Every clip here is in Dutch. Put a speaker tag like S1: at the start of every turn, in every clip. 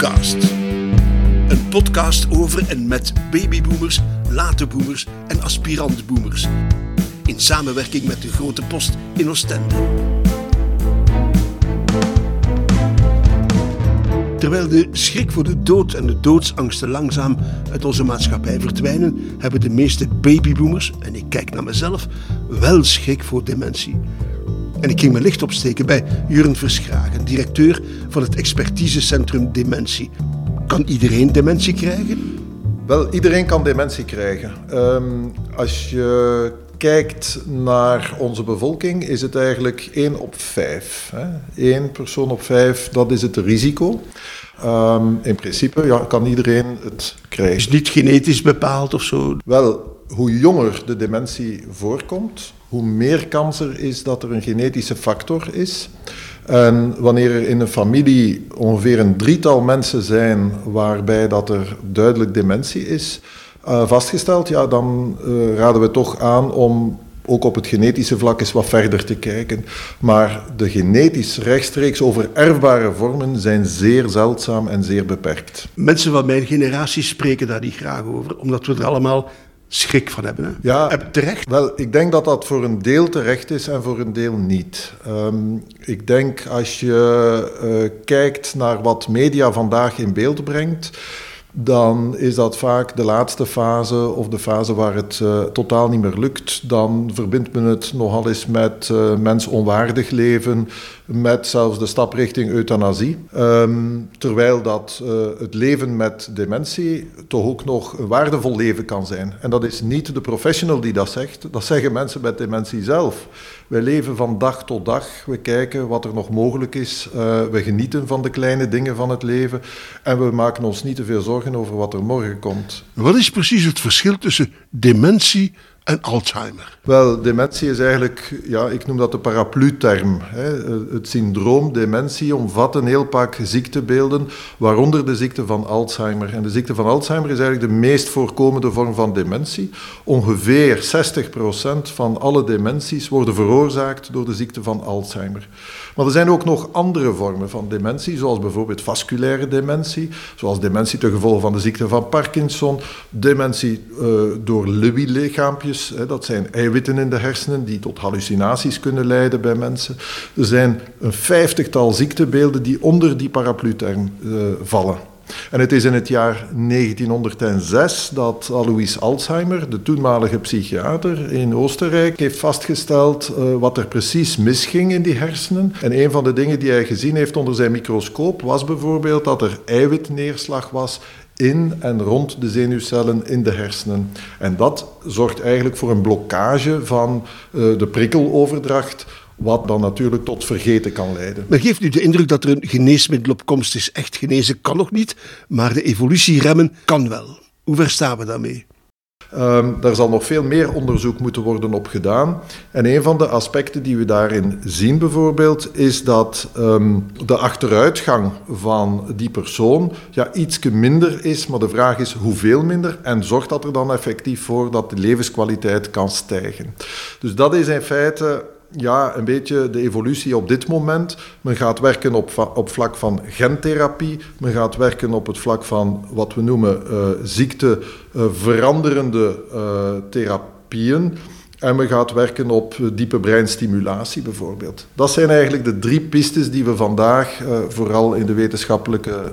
S1: Een podcast over en met babyboomers, late boomers en aspirantboomers. In samenwerking met de Grote Post in Oostende. Terwijl de schrik voor de dood en de doodsangsten langzaam uit onze maatschappij verdwijnen, hebben de meeste babyboomers, en ik kijk naar mezelf, wel schrik voor dementie. En ik ging mijn licht opsteken bij Juren Verschragen, directeur van het expertisecentrum Dementie. Kan iedereen dementie krijgen?
S2: Wel, iedereen kan dementie krijgen. Ehm, als je kijkt naar onze bevolking, is het eigenlijk 1 op 5. Hè? 1 persoon op 5, dat is het risico. Ehm, in principe ja, kan iedereen het krijgen.
S1: Is niet genetisch bepaald of zo?
S2: Wel, hoe jonger de dementie voorkomt, hoe meer kans er is dat er een genetische factor is. En wanneer er in een familie ongeveer een drietal mensen zijn waarbij dat er duidelijk dementie is uh, vastgesteld, ja, dan uh, raden we toch aan om ook op het genetische vlak eens wat verder te kijken. Maar de genetisch rechtstreeks overerfbare vormen zijn zeer zeldzaam en zeer beperkt.
S1: Mensen van mijn generatie spreken daar niet graag over, omdat we er allemaal schrik van hebben. Hè?
S2: Ja,
S1: terecht?
S2: Wel, ik denk dat dat voor een deel terecht is en voor een deel niet. Um, ik denk als je uh, kijkt naar wat media vandaag in beeld brengt dan is dat vaak de laatste fase of de fase waar het uh, totaal niet meer lukt. Dan verbindt men het nogal eens met uh, mensonwaardig leven, met zelfs de stap richting euthanasie. Um, terwijl dat uh, het leven met dementie toch ook nog een waardevol leven kan zijn. En dat is niet de professional die dat zegt, dat zeggen mensen met dementie zelf. Wij leven van dag tot dag, we kijken wat er nog mogelijk is, we genieten van de kleine dingen van het leven en we maken ons niet te veel zorgen over wat er morgen komt.
S1: Wat is precies het verschil tussen dementie en Alzheimer?
S2: Wel, dementie is eigenlijk, ja, ik noem dat de paraplu-term. Het syndroom dementie omvat een heel pak ziektebeelden, waaronder de ziekte van Alzheimer. En de ziekte van Alzheimer is eigenlijk de meest voorkomende vorm van dementie. Ongeveer 60% van alle dementies worden veroorzaakt door de ziekte van Alzheimer. Maar er zijn ook nog andere vormen van dementie, zoals bijvoorbeeld vasculaire dementie, zoals dementie ten gevolge van de ziekte van Parkinson, dementie uh, door Lewy-lichaampjes, dat zijn eiwitten in de hersenen die tot hallucinaties kunnen leiden bij mensen. Er zijn een vijftigtal ziektebeelden die onder die paraplu-term uh, vallen. En het is in het jaar 1906 dat Alois Alzheimer, de toenmalige psychiater in Oostenrijk, heeft vastgesteld uh, wat er precies misging in die hersenen. En een van de dingen die hij gezien heeft onder zijn microscoop was bijvoorbeeld dat er eiwitneerslag was in en rond de zenuwcellen in de hersenen. En dat zorgt eigenlijk voor een blokkage van uh, de prikkeloverdracht wat dan natuurlijk tot vergeten kan leiden.
S1: Men geeft u de indruk dat er een geneesmiddel op komst is. Echt genezen kan nog niet, maar de evolutie remmen kan wel. Hoe ver staan we daarmee?
S2: Um, daar zal nog veel meer onderzoek moeten worden op gedaan. En een van de aspecten die we daarin zien bijvoorbeeld, is dat um, de achteruitgang van die persoon ja, iets minder is, maar de vraag is hoeveel minder en zorgt dat er dan effectief voor dat de levenskwaliteit kan stijgen. Dus dat is in feite ja, een beetje de evolutie op dit moment. Men gaat werken op, op vlak van gentherapie. Men gaat werken op het vlak van wat we noemen uh, ziekteveranderende uh, uh, therapieën. En men gaat werken op diepe breinstimulatie bijvoorbeeld. Dat zijn eigenlijk de drie pistes die we vandaag vooral in de wetenschappelijke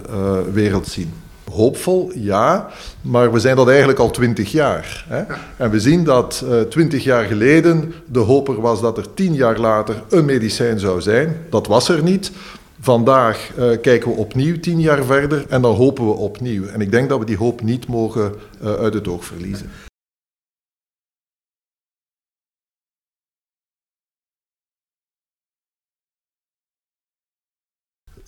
S2: wereld zien. Hoopvol, ja, maar we zijn dat eigenlijk al twintig jaar. Hè? En we zien dat twintig uh, jaar geleden de hoop er was dat er tien jaar later een medicijn zou zijn. Dat was er niet. Vandaag uh, kijken we opnieuw tien jaar verder en dan hopen we opnieuw. En ik denk dat we die hoop niet mogen uh, uit het oog verliezen.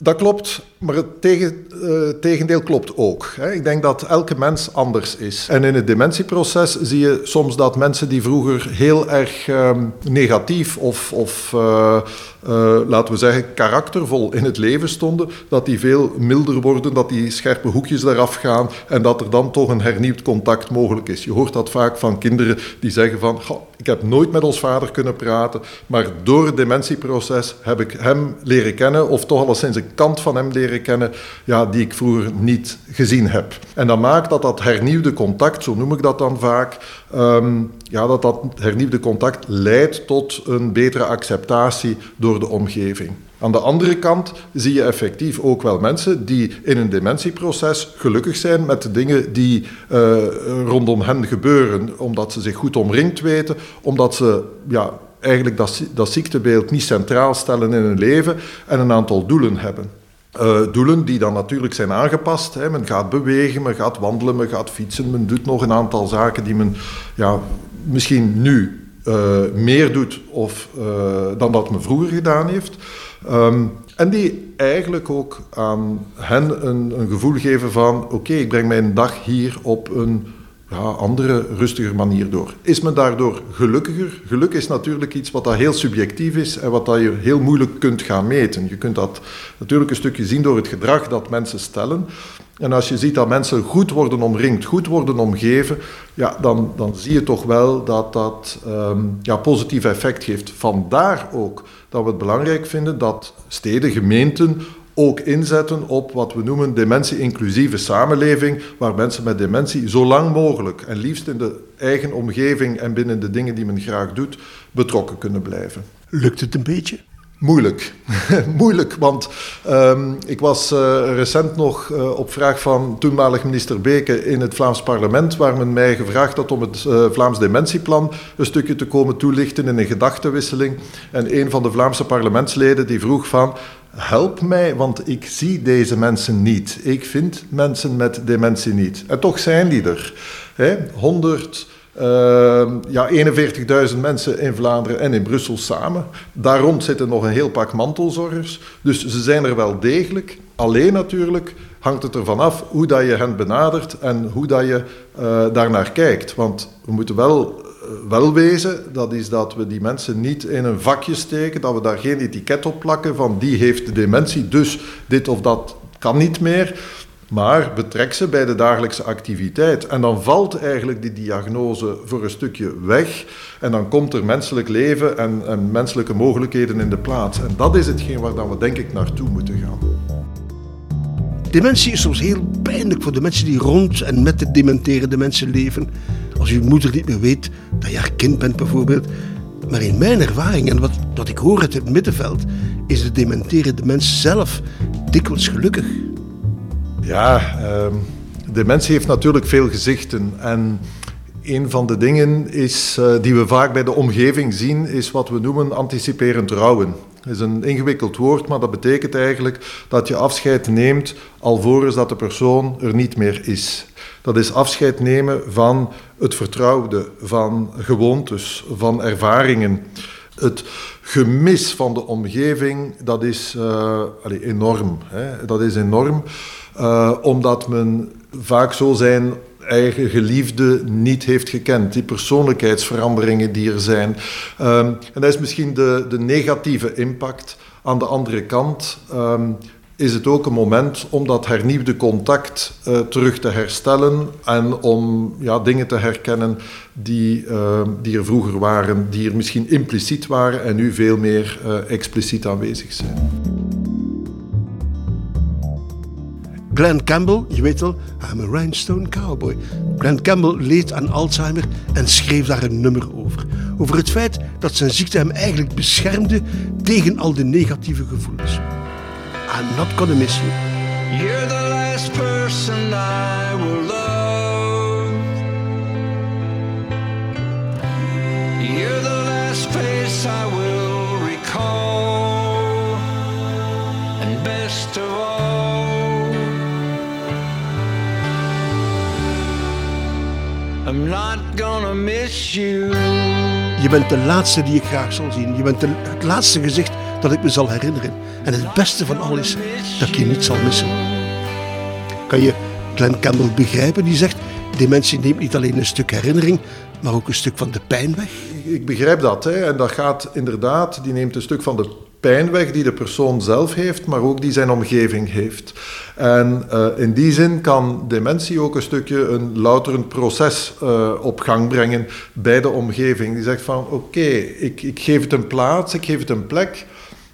S2: Dat klopt, maar het tegen, uh, tegendeel klopt ook. Hè. Ik denk dat elke mens anders is. En in het dementieproces zie je soms dat mensen die vroeger heel erg uh, negatief of, of uh, uh, laten we zeggen, karaktervol in het leven stonden, dat die veel milder worden, dat die scherpe hoekjes eraf gaan en dat er dan toch een hernieuwd contact mogelijk is. Je hoort dat vaak van kinderen die zeggen van, ik heb nooit met ons vader kunnen praten, maar door het dementieproces heb ik hem leren kennen, of toch alleszins een kant van hem leren kennen, ja, die ik vroeger niet gezien heb. En dat maakt dat dat hernieuwde contact, zo noem ik dat dan vaak, um, ja, dat dat hernieuwde contact leidt tot een betere acceptatie door de omgeving. Aan de andere kant zie je effectief ook wel mensen die in een dementieproces gelukkig zijn met de dingen die uh, rondom hen gebeuren, omdat ze zich goed omringd weten, omdat ze ja, eigenlijk dat, dat ziektebeeld niet centraal stellen in hun leven en een aantal doelen hebben. Uh, doelen die dan natuurlijk zijn aangepast. Hè. Men gaat bewegen, men gaat wandelen, men gaat fietsen, men doet nog een aantal zaken die men ja, misschien nu uh, meer doet of, uh, dan dat men vroeger gedaan heeft. Um, en die eigenlijk ook aan hen een, een gevoel geven van: oké, ik breng mijn dag hier op een ja, andere, rustiger manier door. Is men daardoor gelukkiger? Geluk is natuurlijk iets wat dat heel subjectief is en wat dat je heel moeilijk kunt gaan meten. Je kunt dat natuurlijk een stukje zien door het gedrag dat mensen stellen. En als je ziet dat mensen goed worden omringd, goed worden omgeven, ja, dan, dan zie je toch wel dat dat um, ja, positief effect geeft. Vandaar ook dat we het belangrijk vinden dat steden, gemeenten ook inzetten op wat we noemen dementie-inclusieve samenleving, waar mensen met dementie zo lang mogelijk en liefst in de eigen omgeving en binnen de dingen die men graag doet, betrokken kunnen blijven.
S1: Lukt het een beetje?
S2: Moeilijk. Moeilijk, want um, ik was uh, recent nog uh, op vraag van toenmalig minister Beke in het Vlaams parlement, waar men mij gevraagd had om het uh, Vlaams dementieplan een stukje te komen toelichten in een gedachtenwisseling. En een van de Vlaamse parlementsleden die vroeg van, help mij, want ik zie deze mensen niet. Ik vind mensen met dementie niet. En toch zijn die er. Hè? 100 uh, ja, 41.000 mensen in Vlaanderen en in Brussel samen. Daar rond zitten nog een heel pak mantelzorgers. Dus ze zijn er wel degelijk. Alleen natuurlijk hangt het ervan af hoe dat je hen benadert en hoe dat je uh, daarnaar kijkt. Want we moeten wel, uh, wel wezen, dat is dat we die mensen niet in een vakje steken, dat we daar geen etiket op plakken van die heeft de dementie, dus dit of dat kan niet meer. Maar betrek ze bij de dagelijkse activiteit. En dan valt eigenlijk die diagnose voor een stukje weg. En dan komt er menselijk leven en, en menselijke mogelijkheden in de plaats. En dat is hetgeen waar dan we denk ik naartoe moeten gaan.
S1: Dementie is soms heel pijnlijk voor de mensen die rond en met de dementerende mensen leven. Als uw moeder niet meer weet dat je haar kind bent bijvoorbeeld. Maar in mijn ervaring en wat, wat ik hoor uit het middenveld, is de dementerende mens zelf dikwijls gelukkig.
S2: Ja, uh, dementie heeft natuurlijk veel gezichten. En een van de dingen is, uh, die we vaak bij de omgeving zien, is wat we noemen anticiperend rouwen. Dat is een ingewikkeld woord, maar dat betekent eigenlijk dat je afscheid neemt alvorens dat de persoon er niet meer is. Dat is afscheid nemen van het vertrouwde, van gewoontes, van ervaringen. Het gemis van de omgeving, dat is allez, enorm. Hè? Dat is enorm. Uh, omdat men vaak zo zijn eigen geliefde niet heeft gekend. Die persoonlijkheidsveranderingen die er zijn. Um, en dat is misschien de, de negatieve impact. Aan de andere kant um, is het ook een moment om dat hernieuwde contact uh, terug te herstellen en om ja, dingen te herkennen die, uh, die er vroeger waren, die er misschien impliciet waren en nu veel meer uh, expliciet aanwezig zijn.
S1: Glenn Campbell, je weet wel, I'm a rhinestone cowboy. Glenn Campbell leed aan Alzheimer en schreef daar een nummer over. Over het feit dat zijn ziekte hem eigenlijk beschermde tegen al de negatieve gevoelens. I'm not gonna miss you. You're the last person I will love. You're the last face I will I'm not gonna miss you. Je bent de laatste die ik graag zal zien. Je bent de, het laatste gezicht dat ik me zal herinneren. En het beste van al is dat ik je niet zal missen. Kan je Glenn Campbell begrijpen die zegt: dementie neemt niet alleen een stuk herinnering, maar ook een stuk van de pijn weg?
S2: Ik begrijp dat. Hè. En dat gaat inderdaad, die neemt een stuk van de pijn weg die de persoon zelf heeft, maar ook die zijn omgeving heeft. En uh, in die zin kan dementie ook een stukje een louterend proces uh, op gang brengen bij de omgeving. Die zegt van oké, ik, ik geef het een plaats, ik geef het een plek.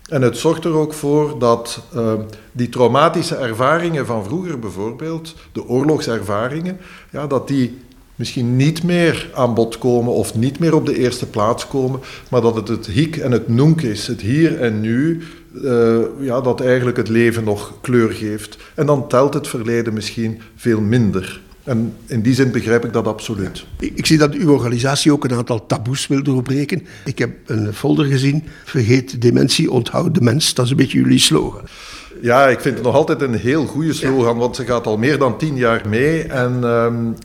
S2: En het zorgt er ook voor dat uh, die traumatische ervaringen van vroeger bijvoorbeeld, de oorlogservaringen, ja, dat die misschien niet meer aan bod komen of niet meer op de eerste plaats komen, maar dat het het hiek en het noenk is, het hier en nu, uh, ja, dat eigenlijk het leven nog kleur geeft. En dan telt het verleden misschien veel minder. En in die zin begrijp ik dat absoluut.
S1: Ik zie dat uw organisatie ook een aantal taboes wil doorbreken. Ik heb een folder gezien, vergeet dementie, onthoud de mens. Dat is een beetje jullie slogan.
S2: Ja, ik vind het nog altijd een heel goede slogan, want ze gaat al meer dan tien jaar mee. En um,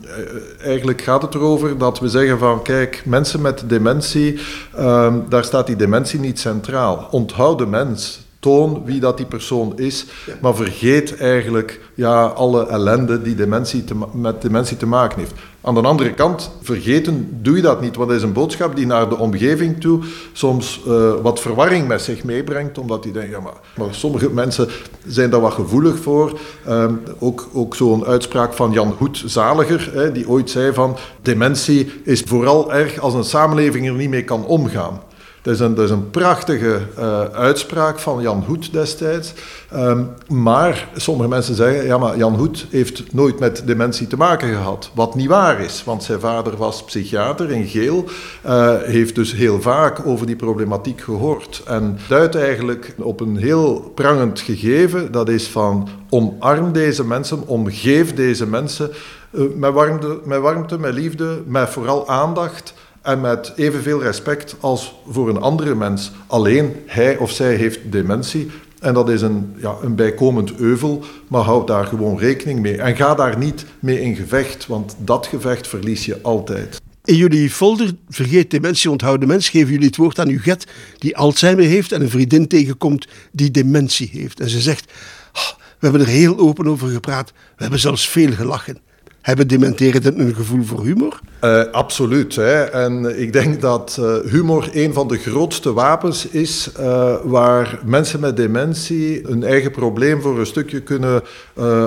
S2: eigenlijk gaat het erover dat we zeggen van, kijk, mensen met dementie, um, daar staat die dementie niet centraal. Onthoud de mens. Toon wie dat die persoon is, maar vergeet eigenlijk ja, alle ellende die dementie te, met dementie te maken heeft. Aan de andere kant, vergeten doe je dat niet, want dat is een boodschap die naar de omgeving toe soms uh, wat verwarring met zich meebrengt, omdat die denken, ja, maar, maar sommige mensen zijn daar wat gevoelig voor. Um, ook ook zo'n uitspraak van Jan Hoet Zaliger, hè, die ooit zei van, dementie is vooral erg als een samenleving er niet mee kan omgaan. Dat is een, dat is een prachtige uh, uitspraak van Jan Hoet destijds. Um, maar sommige mensen zeggen, ja maar Jan Hoet heeft nooit met dementie te maken gehad. Wat niet waar is, want zijn vader was psychiater in Geel. Uh, heeft dus heel vaak over die problematiek gehoord. En duidt eigenlijk op een heel prangend gegeven. Dat is van omarm deze mensen, omgeef deze mensen uh, met, warmte, met warmte, met liefde, met vooral aandacht en met evenveel respect als voor een andere mens. Alleen hij of zij heeft dementie. En dat is een, ja, een bijkomend euvel, maar houd daar gewoon rekening mee. En ga daar niet mee in gevecht, want dat gevecht verlies je altijd.
S1: In jullie folder Vergeet dementie, onthoud de mens geven jullie het woord aan uw get die Alzheimer heeft en een vriendin tegenkomt die dementie heeft. En ze zegt, oh, we hebben er heel open over gepraat, we hebben zelfs veel gelachen. Hebben dementerenden een gevoel voor humor?
S2: Uh, absoluut. Hè. En ik denk dat uh, humor een van de grootste wapens is uh, waar mensen met dementie een eigen probleem voor een stukje kunnen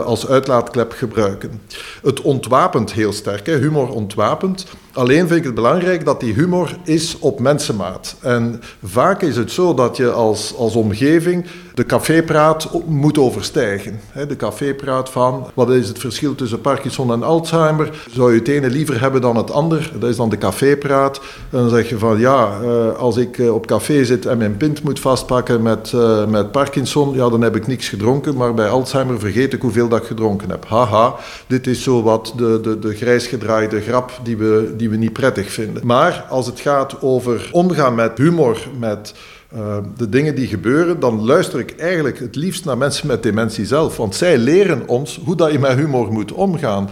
S2: als uitlaatklep gebruiken. Het ontwapent heel sterk, hè. humor ontwapent. Alleen vind ik het belangrijk dat die humor is op mensenmaat. En vaak is het zo dat je als, als omgeving de cafépraat moet overstijgen. De cafépraat van wat is het verschil tussen Parkinson en Alzheimer? Zou je het ene liever hebben dan het ander? Dat is dan de cafépraat. En dan zeg je van ja, eh, als ik eh, op café zit en mijn pint moet vastpakken met, uh, met Parkinson, ja, dan heb ik niks gedronken. Maar bij Alzheimer vergeet ik hoeveel dat ik gedronken heb. Haha, dit is zo wat de, de, de grijsgedraaide grap die we, we niet prettig vinden. Maar als het gaat over omgaan met humor, met uh, de dingen die gebeuren, dan luister ik eigenlijk het liefst naar mensen met dementie zelf. Want zij leren ons hoe dat je met humor moet omgaan.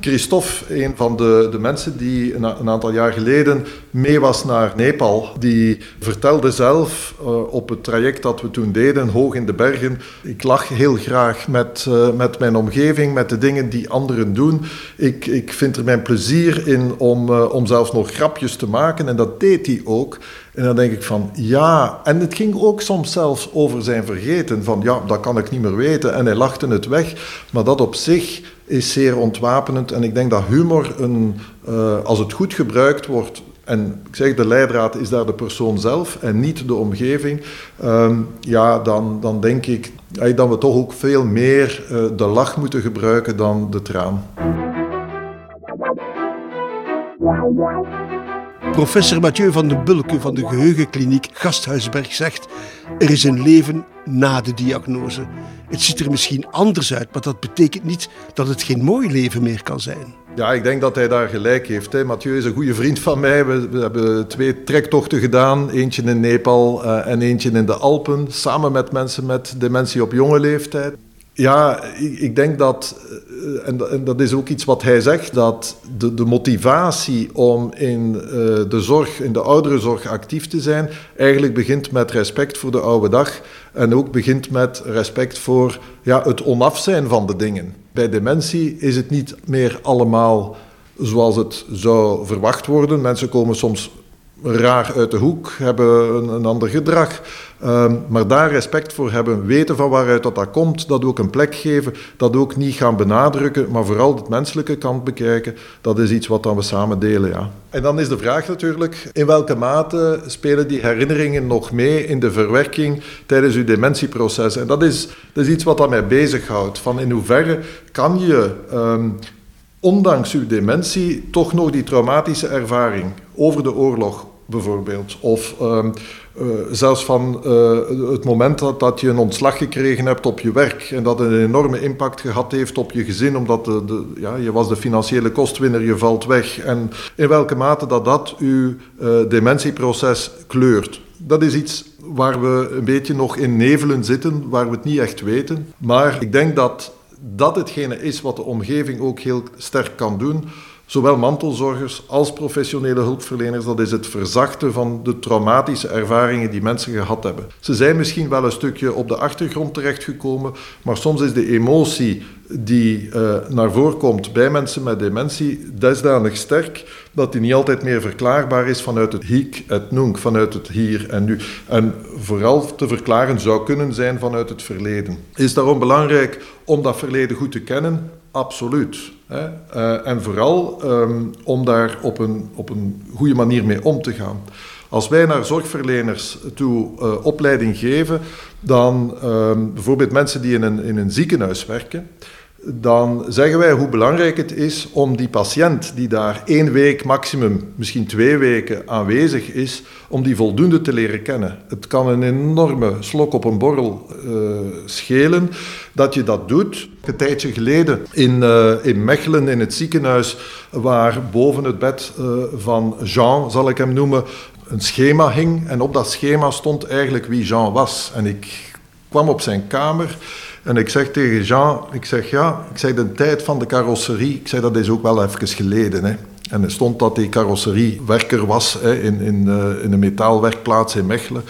S2: Christophe, een van de, de mensen die een, aantal jaar geleden mee was naar Nepal, die vertelde zelf uh, op het traject dat we toen deden, hoog in de bergen, ik lach heel graag met, uh, met mijn omgeving, met de dingen die anderen doen. Ik, ik vind er mijn plezier in om, uh, om zelfs nog grapjes te maken en dat deed hij ook. En dan denk ik van ja, en het ging ook soms zelfs over zijn vergeten, van ja, dat kan ik niet meer weten. En hij lachte het weg, maar dat op zich is zeer ontwapenend. En ik denk dat humor, een, uh, als het goed gebruikt wordt, en ik zeg de leidraad is daar de persoon zelf en niet de omgeving, um, ja, dan, dan denk ik dat we toch ook veel meer uh, de lach moeten gebruiken dan de traan.
S1: Professor Mathieu van den Bulke van de Geheugenkliniek Gasthuisberg zegt: Er is een leven na de diagnose. Het ziet er misschien anders uit, maar dat betekent niet dat het geen mooi leven meer kan zijn.
S2: Ja, ik denk dat hij daar gelijk heeft. Hè. Mathieu is een goede vriend van mij. We, hebben twee trektochten gedaan. Eentje in Nepal uh, en eentje in de Alpen. Samen met mensen met dementie op jonge leeftijd. Ja, ik, denk dat, eh, en, dat is ook iets wat hij zegt, dat de, de motivatie om in uh, de zorg, in de ouderenzorg actief te zijn, eigenlijk begint met respect voor de oude dag en ook begint met respect voor ja, het onaf zijn van de dingen. Bij dementie is het niet meer allemaal zoals het zou verwacht worden. Mensen komen soms raar uit de hoek, hebben een, ander gedrag. Ehm, maar daar respect voor hebben, weten van waaruit dat, dat komt, dat ook een plek geven, dat ook niet gaan benadrukken, maar vooral de menselijke kant bekijken, dat is iets wat dan we samen delen. Ja. En dan is de vraag natuurlijk, in welke mate spelen die herinneringen nog mee in de verwerking tijdens uw dementieproces? En dat is, dat is iets wat dat mij bezighoudt, van in hoeverre kan je... Um, ondanks uw dementie toch nog die traumatische ervaring over de oorlog bijvoorbeeld, of um, uh, zelfs van uh, het moment dat, je een ontslag gekregen hebt op je werk en dat een enorme impact gehad heeft op je gezin, omdat de, ja, je was de financiële kostwinner, je valt weg. En in welke mate dat dat uw uh, dementieproces kleurt. Dat is iets waar we een beetje nog in nevelen zitten, waar we het niet echt weten. Maar ik denk dat dat hetgene is wat de omgeving ook heel sterk kan doen zowel mantelzorgers als professionele hulpverleners, dat is het verzachten van de traumatische ervaringen die mensen gehad hebben. Ze zijn misschien wel een stukje op de achtergrond terechtgekomen, maar soms is de emotie die uh, naar voren komt bij mensen met dementie desdanig sterk dat die niet altijd meer verklaarbaar is vanuit het hiek, het nunc, vanuit het hier en nu. En vooral te verklaren zou kunnen zijn vanuit het verleden. Is daarom belangrijk om dat verleden goed te kennen? Absoluut. Hè? Uh, en vooral um, om daar op een, op een goede manier mee om te gaan. Als wij naar zorgverleners toe uh, opleiding geven, dan uh, bijvoorbeeld mensen die in een, in een ziekenhuis werken, dan zeggen wij hoe belangrijk het is om die patiënt die daar één week, maximum misschien twee weken aanwezig is, om die voldoende te leren kennen. Het kan een enorme slok op een borrel uh, schelen dat je dat doet. Een tijdje geleden in, uh, in Mechelen, in het ziekenhuis, waar boven het bed uh, van Jean, zal ik hem noemen, een schema hing. En op dat schema stond eigenlijk wie Jean was. En ik kwam op zijn kamer. En ik zeg tegen Jean, ik zeg ja, ik zeg de tijd van de carrosserie, ik zeg dat is ook wel even geleden. Hè. En er stond dat hij carrosseriewerker was hè, in, in, uh, in een metaalwerkplaats in Mechelen.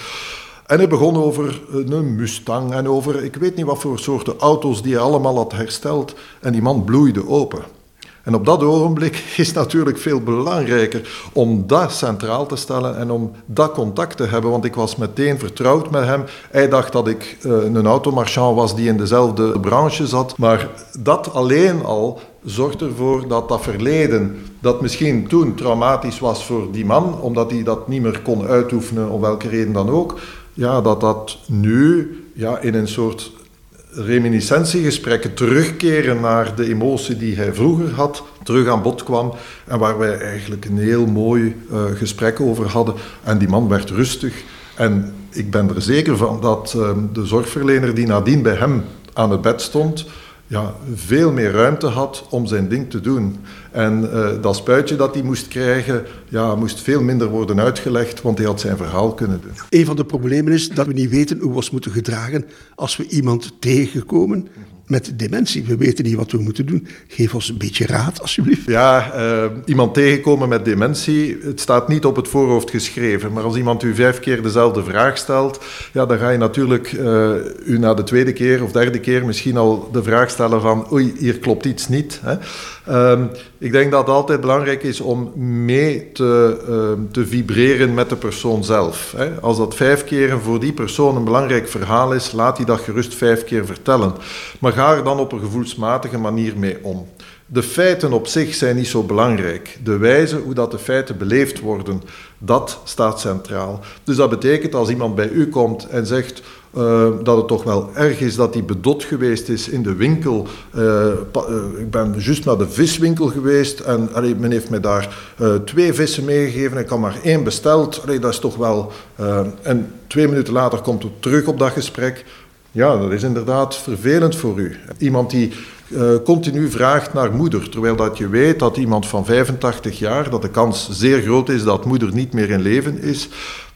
S2: En hij begon over een Mustang en over ik weet niet wat voor soorten auto's die hij allemaal had hersteld. En die man bloeide open. En op dat ogenblik is natuurlijk veel belangrijker om dat centraal te stellen en om dat contact te hebben. Want ik was meteen vertrouwd met hem. Hij dacht dat ik uh, een automarchand was die in dezelfde branche zat. Maar dat alleen al zorgt ervoor dat dat verleden, dat misschien toen traumatisch was voor die man, omdat hij dat niet meer kon uitoefenen, om welke reden dan ook, ja, dat dat nu ja, in een soort reminiscentiegesprekken terugkeren naar de emotie die hij vroeger had, terug aan bod kwam en waar wij eigenlijk een heel mooi uh, gesprek over hadden. En die man werd rustig en ik ben er zeker van dat uh, de zorgverlener die nadien bij hem aan het bed stond, ja, veel meer ruimte had om zijn ding te doen. En uh, dat spuitje dat hij moest krijgen, ja, moest veel minder worden uitgelegd, want hij had zijn verhaal kunnen doen.
S1: Een van de problemen is dat we niet weten hoe we ons moeten gedragen als we iemand tegenkomen met dementie. We weten niet wat we moeten doen. Geef ons een beetje raad, alsjeblieft.
S2: Ja, uh, iemand tegenkomen met dementie, het staat niet op het voorhoofd geschreven. Maar als iemand u vijf keer dezelfde vraag stelt, ja, dan ga je natuurlijk uh, u na de tweede keer of derde keer misschien al de vraag stellen van oei, hier klopt iets niet. Hè. Uh, ik denk dat het altijd belangrijk is om mee te, uh, te vibreren met de persoon zelf. Hè. Als dat vijf keer voor die persoon een belangrijk verhaal is, laat hij dat gerust vijf keer vertellen. Maar ga er dan op een gevoelsmatige manier mee om. De feiten op zich zijn niet zo belangrijk. De wijze hoe dat de feiten beleefd worden, dat staat centraal. Dus dat betekent als iemand bij u komt en zegt uh, dat het toch wel erg is dat hij bedot geweest is in de winkel. Uh, uh, ik ben juist naar de viswinkel geweest en allee, men heeft mij daar twee vissen meegegeven. Ik had maar één besteld. Dat is toch wel... en twee minuten later komt het terug op dat gesprek. Ja, dat is inderdaad vervelend voor u. Iemand die uh, continu vraagt naar moeder, terwijl dat je weet dat iemand van 85 jaar, dat de kans zeer groot is dat moeder niet meer in leven is,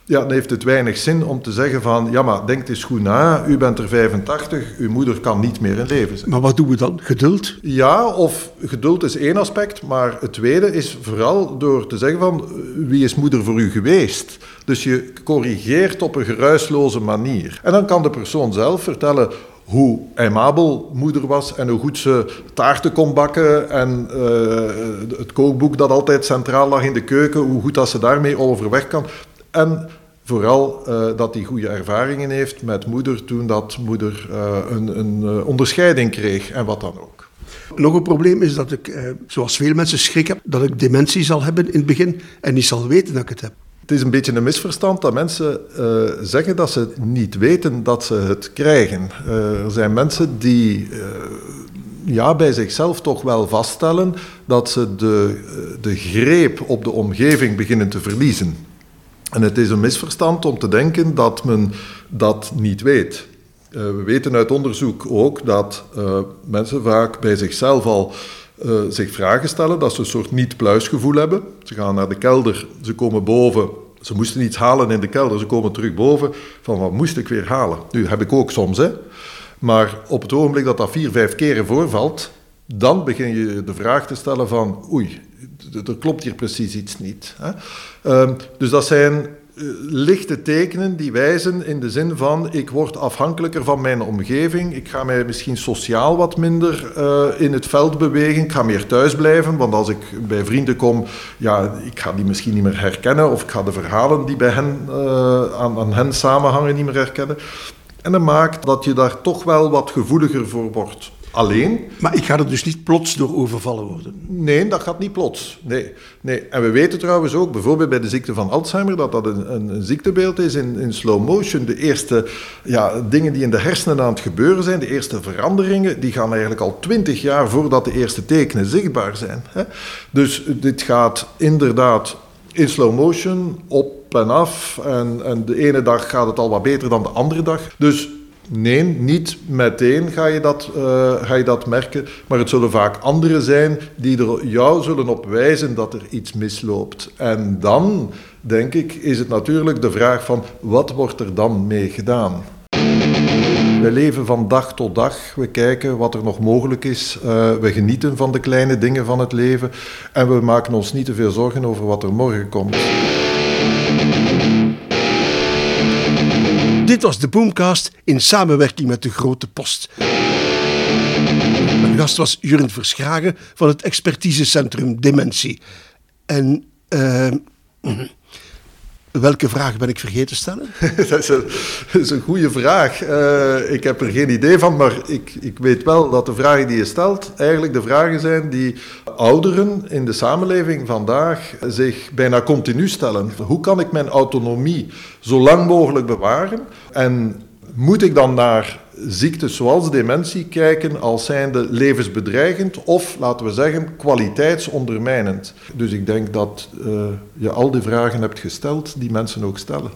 S2: ja, dan heeft het weinig zin om te zeggen van, ja maar denk eens goed na, u bent er 85, uw moeder kan niet meer in leven zijn.
S1: Maar wat doen we dan? Geduld?
S2: Ja, of geduld is één aspect, maar het tweede is vooral door te zeggen van, wie is moeder voor u geweest? Dus je corrigeert op een geruisloze manier. En dan kan de persoon zelf vertellen hoe aimabel moeder was en hoe goed ze taarten kon bakken en uh, het kookboek dat altijd centraal lag in de keuken, hoe goed dat ze daarmee overweg kan. En vooral uh, dat hij goede ervaringen heeft met moeder toen dat moeder uh, een, een onderscheiding kreeg en wat dan ook.
S1: Nog een probleem is dat ik, zoals veel mensen, schrik heb dat ik dementie zal hebben in het begin en niet zal weten dat ik het heb.
S2: Het is een beetje een misverstand dat mensen uh, zeggen dat ze niet weten dat ze het krijgen. Uh, er zijn mensen die uh, ja, bij zichzelf toch wel vaststellen dat ze de, de greep op de omgeving beginnen te verliezen. En het is een misverstand om te denken dat men dat niet weet. we weten uit onderzoek ook dat mensen vaak bij zichzelf al uh, zich vragen stellen, dat ze een soort niet-pluisgevoel hebben. Ze gaan naar de kelder, ze komen boven, ze moesten iets halen in de kelder, ze komen terug boven, van wat moest ik weer halen? Nu, heb ik ook soms, hè. Maar op het ogenblik dat dat vier, vijf keren voorvalt, dan begin je de vraag te stellen van, oei, er klopt hier precies iets niet. Hè? Uh, dus dat zijn eh, lichte tekenen die wijzen in de zin van ik word afhankelijker van mijn omgeving, ik ga mij misschien sociaal wat minder uh, in het veld bewegen, ik ga meer thuis blijven, want als ik bij vrienden kom, ja, ik ga die misschien niet meer herkennen of ik ga de verhalen die bij hen, uh, aan, aan hen samenhangen niet meer herkennen. En dat maakt dat je daar toch wel wat gevoeliger voor wordt alleen.
S1: Maar ik ga er dus niet plots door overvallen worden?
S2: Nee, dat gaat niet plots. Nee. nee. En we weten trouwens ook, bijvoorbeeld bij de ziekte van Alzheimer, dat dat een, een, een ziektebeeld is in, in, slow motion. De eerste ja, dingen die in de hersenen aan het gebeuren zijn, de eerste veranderingen, die gaan eigenlijk al twintig jaar voordat de eerste tekenen zichtbaar zijn. Hè? Dus dit gaat inderdaad in slow motion, op en af. En, en de ene dag gaat het al wat beter dan de andere dag. Dus Nee, niet meteen ga je, dat, uh, ga je dat merken, maar het zullen vaak anderen zijn die er jou zullen op wijzen dat er iets misloopt. En dan, denk ik, is het natuurlijk de vraag van wat wordt er dan mee gedaan? We leven van dag tot dag. We kijken wat er nog mogelijk is. Uh, we genieten van de kleine dingen van het leven. En we maken ons niet te veel zorgen over wat er morgen komt.
S1: Dit was de Boomcast in samenwerking met de Grote Post. Mijn gast was Jurgen Verschragen van het expertisecentrum Dementie. En uh, welke vraag ben ik vergeten te stellen?
S2: dat, is een, goede vraag. Uh, ik heb er geen idee van, maar ik, ik weet wel dat de vragen die je stelt eigenlijk de vragen zijn die ouderen in de samenleving vandaag zich bijna continu stellen. Hoe kan ik mijn autonomie zo lang mogelijk bewaren? En moet ik dan naar ziektes zoals dementie kijken als zijnde levensbedreigend of, laten we zeggen, kwaliteitsondermijnend? Dus ik denk dat uh, je al die vragen hebt gesteld die mensen ook stellen.